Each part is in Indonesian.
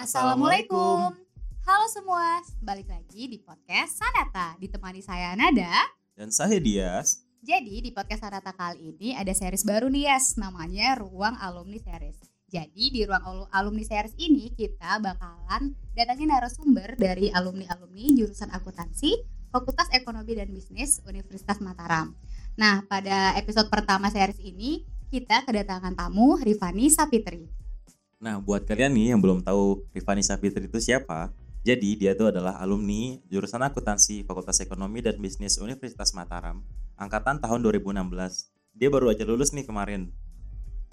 Assalamualaikum. Halo semua, balik lagi di podcast Sanata. Ditemani saya Nada. Dan saya Dias. Jadi di podcast Sanata kali ini ada series baru nih Yes, namanya Ruang Alumni Series. Jadi di Ruang Alu- Alumni Series ini kita bakalan datangin narasumber dari alumni-alumni jurusan akuntansi, Fakultas Ekonomi dan Bisnis Universitas Mataram. Nah, pada episode pertama series ini kita kedatangan tamu Rifani Sapitri. Nah, buat kalian nih yang belum tahu Rifani Sapitri itu siapa, jadi dia itu adalah alumni jurusan akuntansi Fakultas Ekonomi dan Bisnis Universitas Mataram, angkatan tahun 2016. Dia baru aja lulus nih kemarin.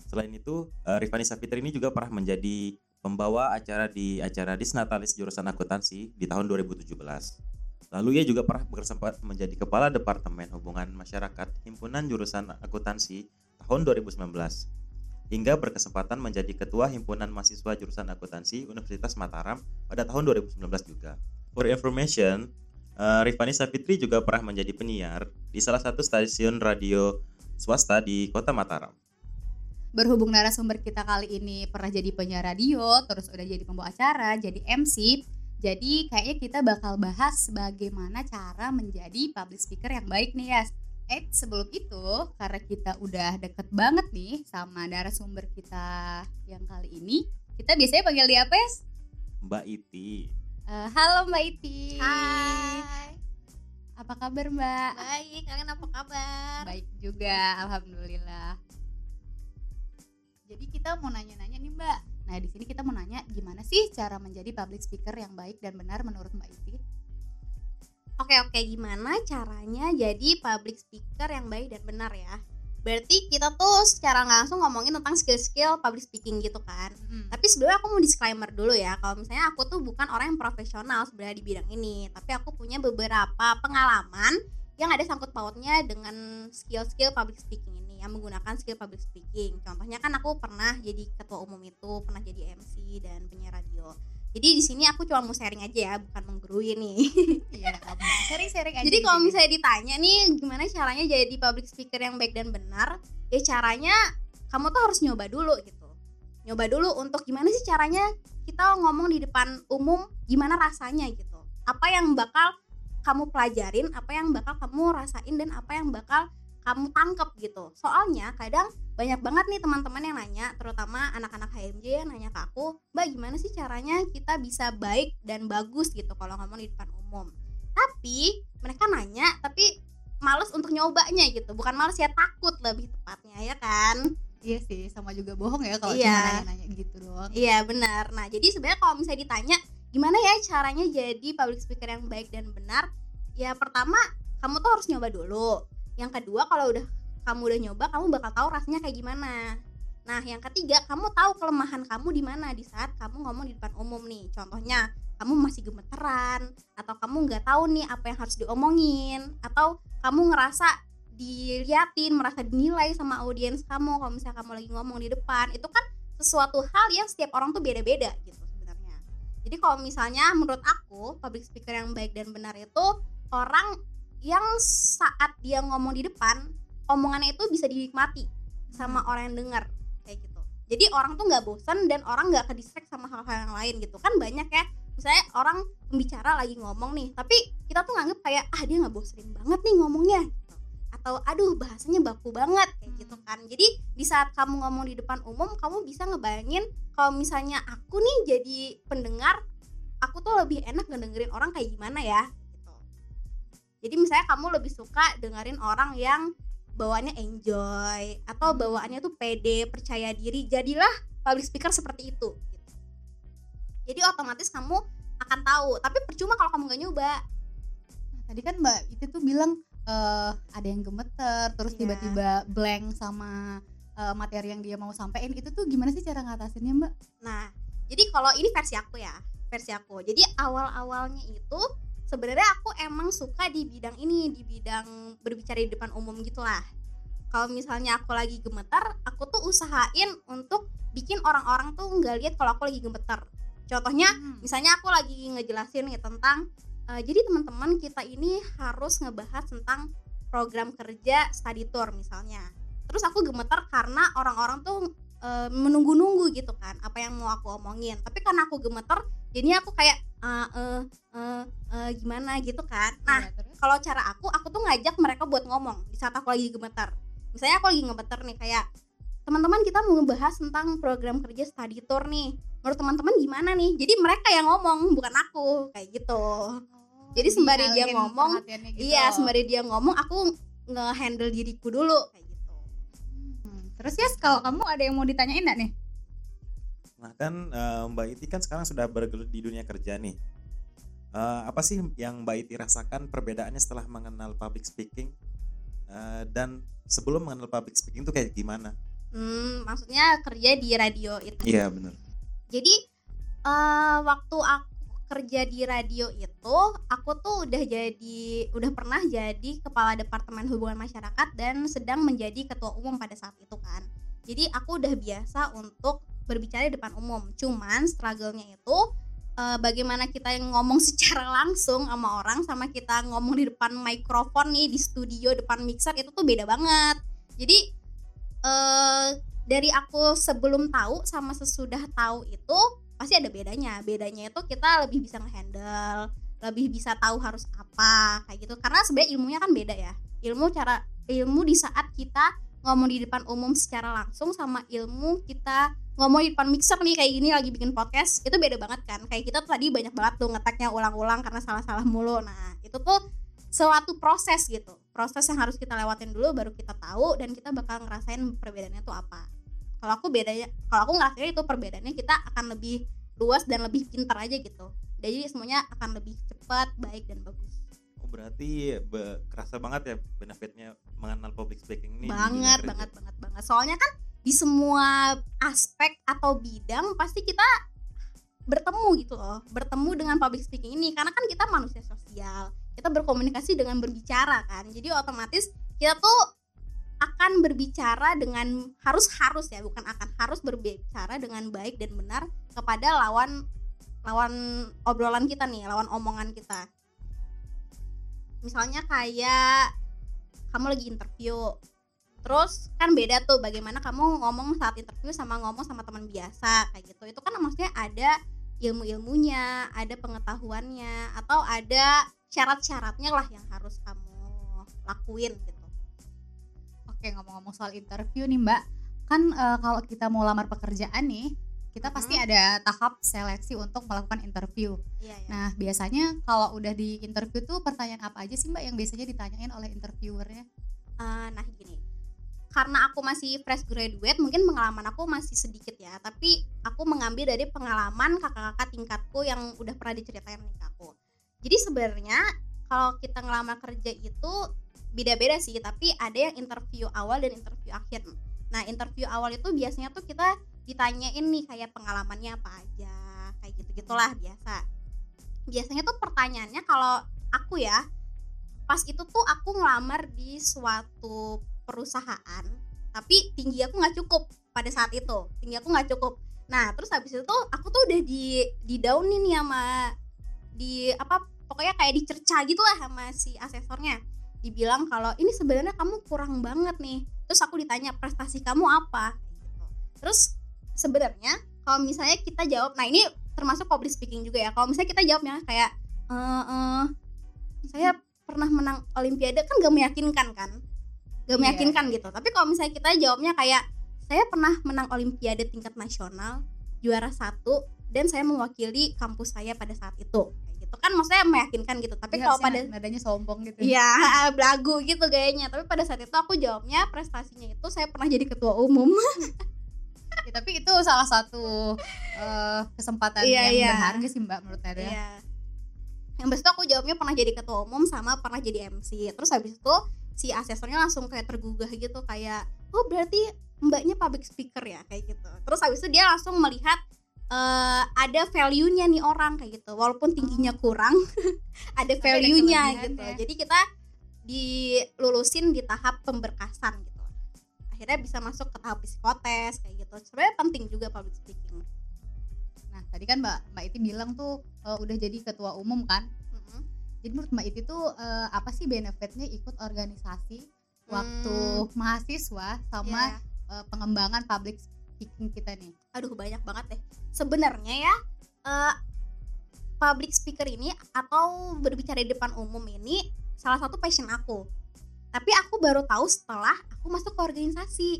Selain itu, eh, Rifani Sapitri ini juga pernah menjadi pembawa acara di acara Disnatalis jurusan akuntansi di tahun 2017. Lalu ia juga pernah bersempat menjadi kepala Departemen Hubungan Masyarakat Himpunan Jurusan Akuntansi tahun 2019 hingga berkesempatan menjadi ketua himpunan mahasiswa jurusan akuntansi Universitas Mataram pada tahun 2019 juga. For information, eh, Rifani Sapitri juga pernah menjadi penyiar di salah satu stasiun radio swasta di kota Mataram. berhubung narasumber kita kali ini pernah jadi penyiar radio, terus udah jadi pembawa acara, jadi MC. Jadi kayaknya kita bakal bahas bagaimana cara menjadi public speaker yang baik nih ya. Eh sebelum itu, karena kita udah deket banget nih sama narasumber kita yang kali ini, kita biasanya panggil dia apa ya? Mbak Iti. Eh, halo Mbak Iti. Hai, Apa kabar Mbak? baik. Kalian apa kabar? Baik juga, alhamdulillah. Jadi kita mau nanya-nanya nih Mbak. Nah di sini kita mau nanya gimana sih cara menjadi public speaker yang baik dan benar menurut Mbak Iti? Oke oke, gimana caranya jadi public speaker yang baik dan benar ya? Berarti kita tuh secara langsung ngomongin tentang skill-skill public speaking gitu kan. Hmm. Tapi sebelumnya aku mau disclaimer dulu ya, kalau misalnya aku tuh bukan orang yang profesional sebenarnya di bidang ini, tapi aku punya beberapa pengalaman yang ada sangkut pautnya dengan skill-skill public speaking ini yang menggunakan skill public speaking. Contohnya kan aku pernah jadi ketua umum itu, pernah jadi MC dan penyiar radio. Jadi di sini aku cuma mau sharing aja ya, bukan menggurui nih. Iya, sering-sering aja. Jadi di kalau misalnya ditanya nih gimana caranya jadi public speaker yang baik dan benar, ya caranya kamu tuh harus nyoba dulu gitu. Nyoba dulu untuk gimana sih caranya kita ngomong di depan umum, gimana rasanya gitu. Apa yang bakal kamu pelajarin, apa yang bakal kamu rasain dan apa yang bakal kamu tangkep gitu. Soalnya kadang banyak banget nih teman-teman yang nanya, terutama anak-anak HMJ yang nanya ke aku, "Mbak, gimana sih caranya kita bisa baik dan bagus gitu kalau ngomong di depan umum?" Tapi mereka nanya, tapi males untuk nyobanya gitu. Bukan males ya, takut lebih tepatnya ya kan? Iya sih, sama juga bohong ya kalau Iya. cuma nanya-nanya gitu doang. Iya benar. Nah jadi sebenarnya kalau misalnya ditanya gimana ya caranya jadi public speaker yang baik dan benar, ya pertama kamu tuh harus nyoba dulu. Yang kedua kalau udah kamu udah nyoba, kamu bakal tahu rasanya kayak gimana. Nah yang ketiga kamu tahu kelemahan kamu di mana di saat kamu ngomong di depan umum nih. Contohnya kamu masih gemeteran atau kamu nggak tahu nih apa yang harus diomongin atau kamu ngerasa diliatin merasa dinilai sama audiens kamu kalau misalnya kamu lagi ngomong di depan itu kan sesuatu hal yang setiap orang tuh beda-beda gitu sebenarnya. Jadi kalau misalnya menurut aku public speaker yang baik dan benar itu orang yang saat dia ngomong di depan omongannya itu bisa dinikmati sama orang yang dengar kayak gitu. Jadi orang tuh nggak bosan dan orang nggak kedistract sama hal-hal yang lain gitu kan banyak ya. Misalnya orang pembicara lagi ngomong nih, tapi kita tuh nganggep kayak ah dia nggak bosenin banget nih ngomongnya gitu. Atau aduh bahasanya baku banget kayak gitu kan. Jadi di saat kamu ngomong di depan umum kamu bisa ngebayangin kalau misalnya aku nih jadi pendengar aku tuh lebih enak ngedengerin orang kayak gimana ya jadi misalnya kamu lebih suka dengerin orang yang bawaannya enjoy atau bawaannya tuh pede percaya diri jadilah public speaker seperti itu gitu. jadi otomatis kamu akan tahu tapi percuma kalau kamu nggak nyoba Nah, tadi kan Mbak itu tuh bilang eh, ada yang gemeter, terus Iya. tiba-tiba blank sama eh, materi yang dia mau sampaikan. Itu tuh gimana sih cara ngatasinnya Mbak? Nah, jadi kalau ini versi aku ya, versi aku. Jadi awal-awalnya itu sebenarnya aku emang suka di bidang ini, di bidang berbicara di depan umum gitulah. Kalau misalnya aku lagi gemetar, aku tuh usahain untuk bikin orang-orang tuh nggak lihat kalau aku lagi gemetar. Contohnya, Hmm. misalnya aku lagi ngejelasin nih tentang eh, jadi teman-teman kita ini harus ngebahas tentang program kerja study tour misalnya terus aku gemetar karena orang-orang tuh eh, menunggu-nunggu gitu kan apa yang mau aku omongin. Tapi karena aku gemeter jadinya aku kayak eh eh eh eh, gimana? gitu kan. Nah Iya, terus? kalau cara aku aku tuh ngajak mereka buat ngomong di saat aku lagi gemeter. Misalnya aku lagi gemeter nih kayak teman-teman kita mau ngebahas tentang program kerja study tour nih. Menurut teman-teman gimana nih? Jadi mereka yang ngomong bukan aku. Kayak gitu. Jadi sembari dia Dialihin ngomong, gitu. iya sembari dia ngomong aku nge-handle diriku dulu. Kayak Terus ya kalau kamu ada yang mau ditanyain enggak nih? Nah kan eh, Mbak Iti kan sekarang sudah bergelut di dunia kerja nih. Eh, apa sih yang Mbak Iti rasakan perbedaannya setelah mengenal public speaking Eh, dan sebelum mengenal public speaking itu kayak gimana? hmm, maksudnya kerja di radio itu Iya benar. jadi eh waktu aku kerja di radio itu aku tuh udah jadi udah pernah jadi kepala departemen hubungan masyarakat dan sedang menjadi ketua umum pada saat itu kan. Jadi aku udah biasa untuk berbicara di depan umum. Cuman struggle-nya itu eh, bagaimana kita yang ngomong secara langsung sama orang sama kita ngomong di depan mikrofon nih di studio depan mixer itu tuh beda banget. Jadi eh dari aku sebelum tahu sama sesudah tahu itu pasti ada bedanya. Bedanya itu kita lebih bisa ngehandle lebih bisa tahu harus apa kayak gitu. Karena sebenarnya ilmunya kan beda ya. Ilmu cara ilmu di saat kita ngomong di depan umum secara langsung sama ilmu kita ngomong di depan mixer nih kayak gini lagi bikin podcast itu beda banget kan. Kayak kita tuh tadi banyak banget tuh ngeteknya ulang-ulang karena salah-salah mulu. Nah itu tuh suatu proses gitu. Proses yang harus kita lewatin dulu baru kita tahu dan kita bakal ngerasain perbedaannya tuh apa kalau aku bedanya kalau aku ngerasain itu perbedaannya kita akan lebih luas dan lebih pintar aja gitu. Jadi semuanya akan lebih cepat baik dan bagus. Oh berarti be- kerasa banget ya benefitnya mengenal public speaking ini. banget banget banget banget. Soalnya kan di semua aspek atau bidang pasti kita bertemu gitu loh. Bertemu dengan public speaking ini. Karena kan kita manusia sosial. Kita berkomunikasi dengan berbicara kan. Jadi otomatis kita tuh akan berbicara dengan harus harus ya bukan akan harus berbicara dengan baik dan benar kepada lawan lawan obrolan kita nih lawan omongan kita. Misalnya kayak kamu lagi interview terus kan beda tuh bagaimana kamu ngomong saat interview sama ngomong sama teman biasa kayak gitu. Itu kan maksudnya ada ilmu-ilmunya ada pengetahuannya atau ada syarat-syaratnya lah yang harus kamu lakuin gitu Oke ngomong-ngomong soal interview nih Mbak, kan eh, kalau kita mau lamar pekerjaan nih, kita pasti ada tahap seleksi untuk melakukan interview. iya ya Nah biasanya kalau udah di interview tuh pertanyaan apa aja sih Mbak yang biasanya ditanyain oleh interviewernya? Eh, nah gini. Karena aku masih fresh graduate mungkin pengalaman aku masih sedikit ya tapi aku mengambil dari pengalaman kakak-kakak tingkatku yang udah pernah diceritain ke aku. Jadi sebenarnya kalau kita ngelamar kerja itu beda-beda sih tapi ada yang interview awal dan interview akhir. Nah interview awal itu biasanya tuh kita ditanyain nih kayak pengalamannya apa aja kayak gitu gitulah biasa. Biasanya tuh pertanyaannya kalau aku ya pas itu tuh aku ngelamar di suatu perusahaan tapi tinggi aku nggak cukup pada saat itu tinggi aku nggak cukup. Nah terus habis itu tuh aku tuh udah di di downin nih sama di apa pokoknya kayak dicerca gitu lah sama si asesornya dibilang kalau ini sebenarnya kamu kurang banget nih. Terus aku ditanya prestasi kamu apa? Terus sebenarnya kalau misalnya kita jawab nah ini termasuk public speaking juga ya kalau misalnya kita jawabnya kayak eh eh, saya pernah menang olimpiade kan gak meyakinkan kan? Gak Iya. meyakinkan gitu. Tapi kalau misalnya kita jawabnya kayak saya pernah menang olimpiade tingkat nasional juara satu dan saya mewakili kampus saya pada saat itu gitu kan maksudnya meyakinkan gitu tapi Dia kalau pada nadanya sombong gitu. Iya, belagu gitu gayanya. Tapi pada saat itu aku jawabnya prestasinya itu saya pernah jadi ketua umum. Ya, tapi itu salah satu eh, kesempatan Iya, yang iya. berharga sih Mbak menurut saya. Iya. Yang itu aku jawabnya pernah jadi ketua umum sama pernah jadi MC. Terus habis itu si asesornya langsung kayak tergugah gitu kayak, "Oh, berarti Mbaknya public speaker ya?" kayak gitu. Terus habis itu dia langsung melihat eh, ada value-nya nih orang kayak gitu. Walaupun tingginya kurang, ada value-nya gitu. kelebihannya. Jadi kita dilulusin di tahap pemberkasan gitu. Akhirnya bisa masuk ke tahap psikotes kayak gitu. Sebenarnya penting juga public speaking. Nah, tadi kan Mbak Mbak Iti bilang tuh eh, udah jadi ketua umum kan. Jadi menurut Mbak Iti tuh eh, apa sih benefitnya ikut organisasi waktu Hmm. mahasiswa sama Iya. eh, pengembangan public speaking kita nih? aduh banyak banget deh. Sebenarnya ya eh, public speaker ini atau berbicara di depan umum ini salah satu passion aku. Tapi aku baru tahu setelah aku masuk ke organisasi.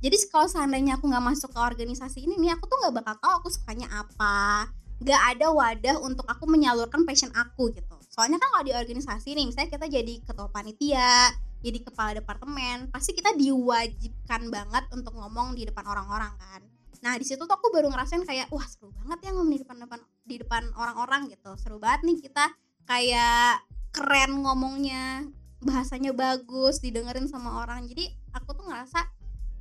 Jadi kalau seandainya aku nggak masuk ke organisasi ini nih aku tuh nggak bakal tahu aku sukanya apa. Nggak ada wadah untuk aku menyalurkan passion aku gitu. Soalnya kan kalau di organisasi nih misalnya kita jadi ketua panitia jadi kepala departemen pasti kita diwajibkan banget untuk ngomong di depan orang-orang kan. Nah di situ tuh aku baru ngerasain kayak wah seru banget ya ngomong di depan depan di depan orang-orang gitu. Seru banget nih kita kayak keren ngomongnya bahasanya bagus didengerin sama orang. Jadi aku tuh ngerasa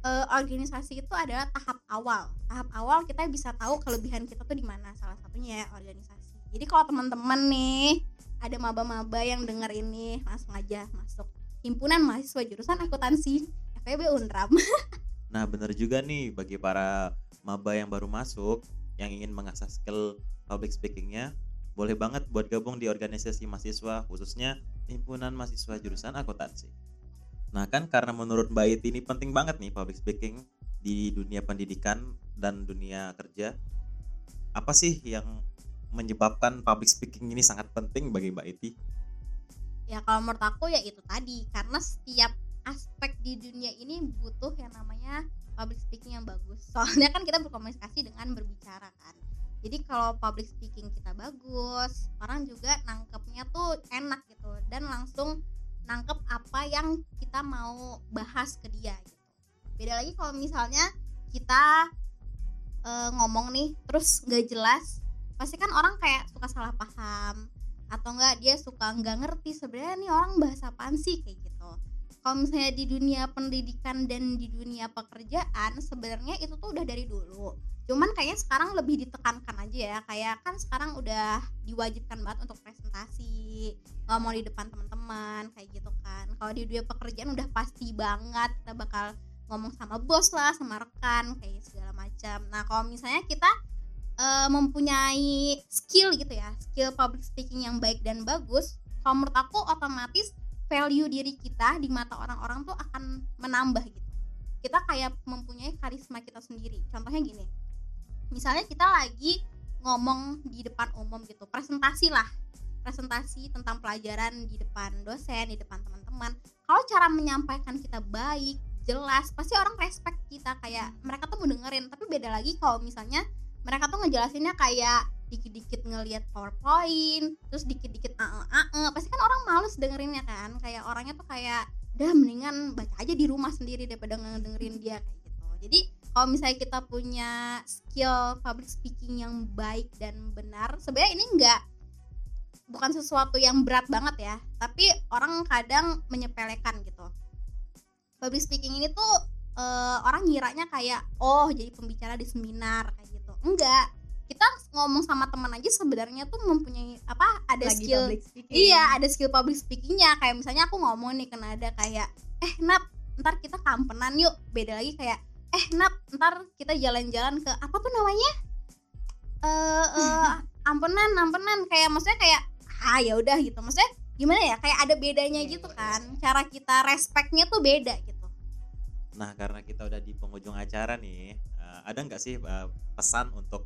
eh, organisasi itu adalah tahap awal. Tahap awal kita bisa tahu kelebihan kita tuh di mana salah satunya ya organisasi. Jadi kalau teman-teman nih ada maba-maba yang denger ini langsung aja masuk himpunan mahasiswa jurusan akuntansi FEB Unram Nah, bener juga nih bagi para maba yang baru masuk yang ingin mengasah skill public speakingnya, boleh banget buat gabung di organisasi mahasiswa khususnya himpunan mahasiswa jurusan akuntansi. Nah, kan karena menurut Mbak Iti ini penting banget nih public speaking di dunia pendidikan dan dunia kerja. Apa sih yang menyebabkan public speaking ini sangat penting bagi Mbak Iti? Ya kalau menurut aku ya itu tadi. Karena setiap aspek di dunia ini butuh yang namanya public speaking yang bagus. Soalnya kan kita berkomunikasi dengan berbicara kan. Jadi kalau public speaking kita bagus orang juga nangkepnya tuh enak gitu. Dan langsung nangkep apa yang kita mau bahas ke dia gitu. Beda lagi kalau misalnya kita eh, ngomong nih terus nggak jelas pasti kan orang kayak suka salah paham atau enggak dia suka nggak ngerti sebenarnya nih orang bahasa apaan kayak gitu. Kalau misalnya di dunia pendidikan dan di dunia pekerjaan sebenarnya itu tuh udah dari dulu. Cuman kayaknya sekarang lebih ditekankan aja ya. Kayak kan sekarang udah diwajibkan banget untuk presentasi. Ngomong di depan teman-teman kayak gitu kan. Kalau di dunia pekerjaan udah pasti banget kita bakal ngomong sama bos lah sama rekan kayak segala macam. Nah kalau misalnya kita eh, mempunyai skill gitu ya skill public speaking yang baik dan bagus kalau menurut aku otomatis value diri kita di mata orang-orang tuh akan menambah gitu. Kita kayak mempunyai karisma kita sendiri. Contohnya gini misalnya kita lagi ngomong di depan umum gitu presentasi lah presentasi tentang pelajaran di depan dosen di depan teman-teman. Kalau cara menyampaikan kita baik jelas pasti orang respect kita kayak mereka tuh mau dengerin. Tapi beda lagi kalau misalnya mereka tuh ngejelasinnya kayak dikit-dikit ngelihat powerpoint terus dikit-dikit ae ae pasti kan orang males dengerinnya kan? Kayak orangnya tuh kayak udah mendingan baca aja di rumah sendiri daripada ngedengerin dia kayak gitu. Jadi kalau misalnya kita punya skill public speaking yang baik dan benar sebenarnya ini enggak bukan sesuatu yang berat banget ya tapi orang kadang menyepelekan gitu. Public speaking ini tuh eh, orang ngiranya kayak oh jadi pembicara di seminar kayak gitu enggak kita ngomong sama teman aja sebenarnya tuh mempunyai apa ada Lagi skill. Iya, ada skill public speakingnya. Kayak misalnya aku ngomong nih ke Nada kayak, eh Nat, ntar kita kampenan yuk. Beda lagi kayak, eh Nat, ntar kita jalan-jalan ke apa tuh namanya? Eh, eh, ampenan, ampenan. Kayak maksudnya kayak, ah ya udah gitu. Maksudnya gimana ya? Kayak ada bedanya Iya, gitu iya, kan. Cara kita respectnya tuh beda gitu. Nah, karena kita udah di penghujung acara nih, eh, ada nggak sih eh, pesan untuk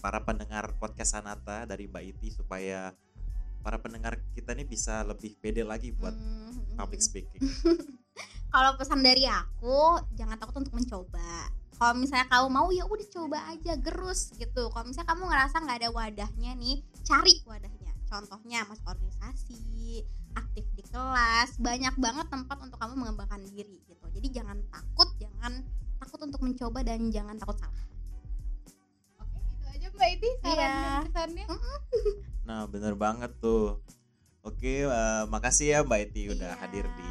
para pendengar podcast Sanata dari Mbak Iti supaya para pendengar kita nih bisa lebih pede lagi buat Hmm, public speaking? Kalau pesan dari aku, jangan takut untuk mencoba. Kalau misalnya kamu mau ya udah coba aja gerus gitu. Kalau misalnya kamu ngerasa nggak ada wadahnya nih, cari wadahnya. Contohnya masuk organisasi, aktif di kelas, banyak banget tempat untuk kamu mengembangkan diri gitu. Jadi jangan takut, jangan takut untuk mencoba dan jangan takut salah. Oke, itu aja Mbak Iti saran Iya. dan pesannya. Nah, bener banget tuh. Oke, eh, makasih ya Mbak Iti udah Iya. hadir di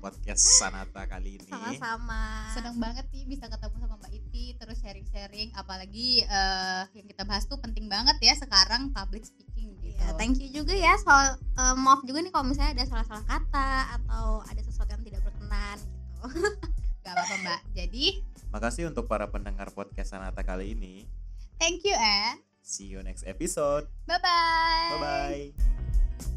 podcast Sanata kali ini. Sama-sama. Seneng banget nih bisa ketemu sama Mbak Iti terus sharing-sharing apalagi eh, yang kita bahas tuh penting banget ya sekarang public speaking gitu. Iya, thank you juga ya soal eh, maaf juga nih kalau misalnya ada salah-salah kata atau ada sesuatu yang tidak berkenan gitu. Gak apa-apa Mbak. Jadi, Makasih untuk para pendengar podcast Sanata kali ini. thank you and See you next episode. bye-bye. Bye bye.